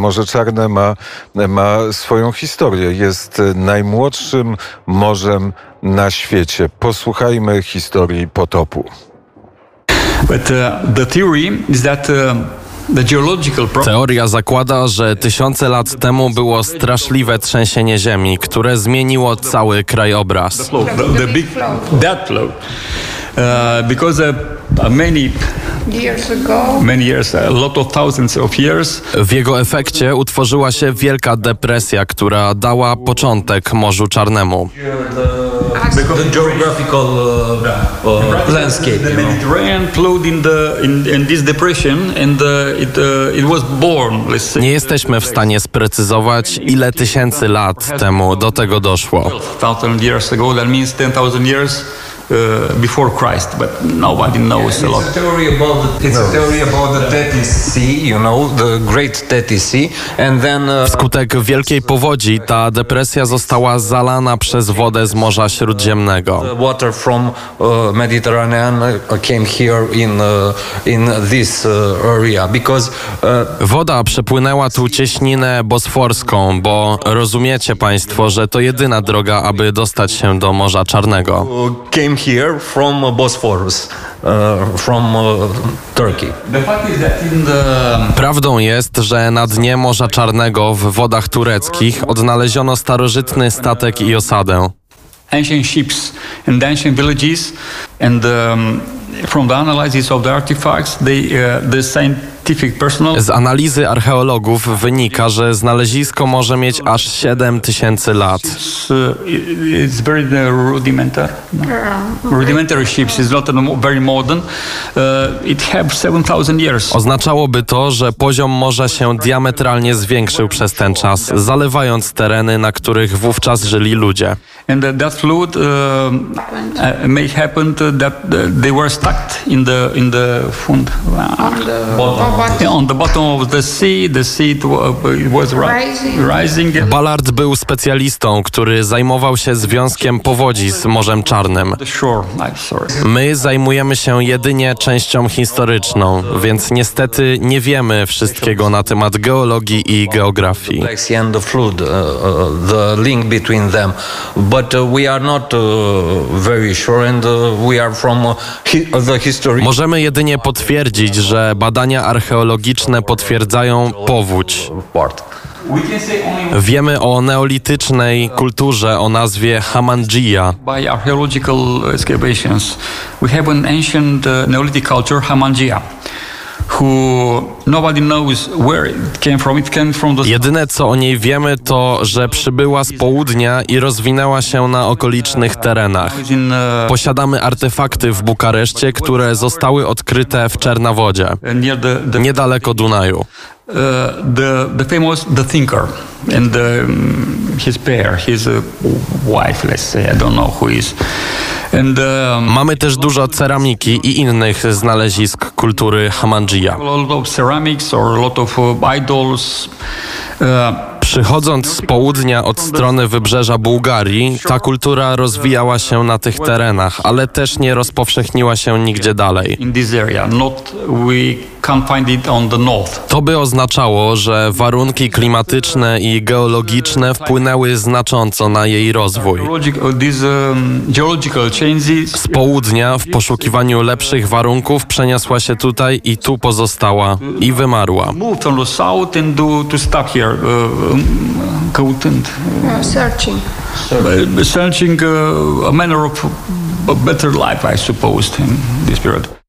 Morze Czarne ma, ma swoją historię. Jest najmłodszym morzem na świecie. Posłuchajmy historii potopu. But uh, the theory is that uh, Teoria zakłada, że tysiące lat temu było straszliwe trzęsienie ziemi, które zmieniło cały krajobraz. the, the big W jego efekcie utworzyła się wielka depresja, która dała początek Morzu Czarnemu. Nie jesteśmy w stanie sprecyzować, ile tysięcy lat temu do tego doszło. 12,000 years ago. That means 10,000 years uh, before Christ, but nobody knows a lot. It's a theory about the, it's a theory about the Tethys Sea, you know, the Great Tethys Sea, and then uh, Wskutek wielkiej powodzi ta depresja została zalana przez wodę z Morza Śródziemnego. the water from uh, Mediterranean uh, came here in uh, in this uh, area because uh, Woda przepłynęła tu cieśninę bosforską, bo rozumiecie Państwo, że to jedyna droga, aby dostać się do Morza Czarnego. came here from Bosphorus, uh, from uh, Turkey. The fact is that in the Prawdą jest, że na dnie Morza Czarnego w wodach tureckich odnaleziono starożytny statek i osadę. ancient ships and ancient villages, and um, from the analysis of the artifacts, they, uh, the personnel Z analizy archeologów wynika, że znalezisko może mieć aż 7 tysięcy lat. It's, it- it's very rudimentary. Rudimentary ships is not a mo- very modern. It have 7,000 years. Oznaczałoby to, że poziom morza się diametralnie zwiększył przez ten czas, zalewając tereny, na których wówczas żyli ludzie. And uh, that flood uh, uh, may happen that uh, they were stuck in the in the fund. On the bottom. Yeah, on the bottom of the sea, the sea was ri- Rising. rising. Ballard był specjalistą, który zajmował się związkiem powodzi z Morzem Czarnym. My zajmujemy się jedynie częścią historyczną, więc niestety nie wiemy wszystkiego na temat geologii i geografii. The uh, uh, link between them. But uh, we are not uh, very sure, and uh, we are from uh, hi- uh, the history. Możemy jedynie potwierdzić, że badania archeologiczne potwierdzają powódź. part. We can say only Wiemy o neolitycznej kulturze o nazwie Hamangia. by archaeological excavations. We have an ancient uh, Neolithic culture, Hamangia, Jedyne co o niej wiemy to, że przybyła z południa i rozwinęła się na okolicznych terenach. Posiadamy artefakty w Bukareszcie, które zostały odkryte w Czernawodzie, niedaleko Dunaju. uh, the the famous the thinker and um, his pair, his uh, wife. Let's say I don't know who is, Mamy też dużo ceramiki i innych znalezisk kultury Hamangia. Przychodząc z południa od strony wybrzeża Bułgarii, ta kultura rozwijała się na tych terenach, ale też nie rozpowszechniła się nigdzie dalej. To by oznaczało, że warunki klimatyczne i geologiczne wpłynęły znacząco na jej rozwój. Uh, um, Z południa w poszukiwaniu lepszych warunków przeniosła się tutaj i tu pozostała i wymarła. Moved from the south and do, to stop here, uh, um, Kautent, Uh, searching. uh, searching uh, a manner of a better life, I suppose, in this period.